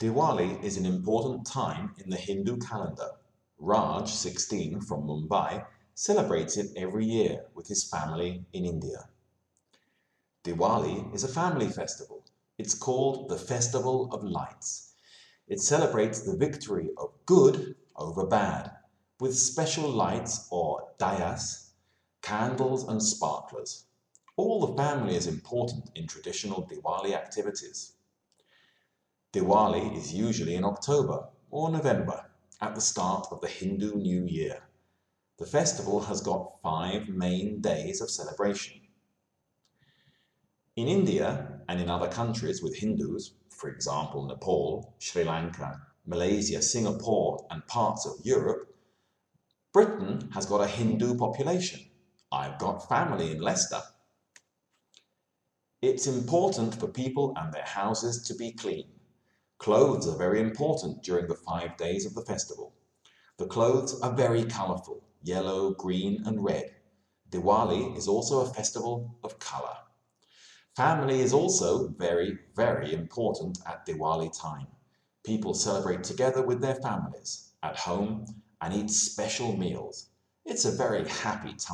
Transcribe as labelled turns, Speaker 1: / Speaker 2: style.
Speaker 1: Diwali is an important time in the Hindu calendar. Raj, 16, from Mumbai, celebrates it every year with his family in India. Diwali is a family festival. It's called the Festival of Lights. It celebrates the victory of good over bad with special lights or diyas, candles and sparklers. All the family is important in traditional Diwali activities. Diwali is usually in October or November at the start of the Hindu New Year. The festival has got five main days of celebration. In India and in other countries with Hindus, for example Nepal, Sri Lanka, Malaysia, Singapore and parts of Europe, Britain has got a Hindu population. I've got family in Leicester. It's important for people and their houses to be clean. Clothes are very important during the five days of the festival. The clothes are very colourful, yellow, green and red. Diwali is also a festival of colour. Family is also very, very important at Diwali time. People celebrate together with their families, at home, and eat special meals. It's a very happy time.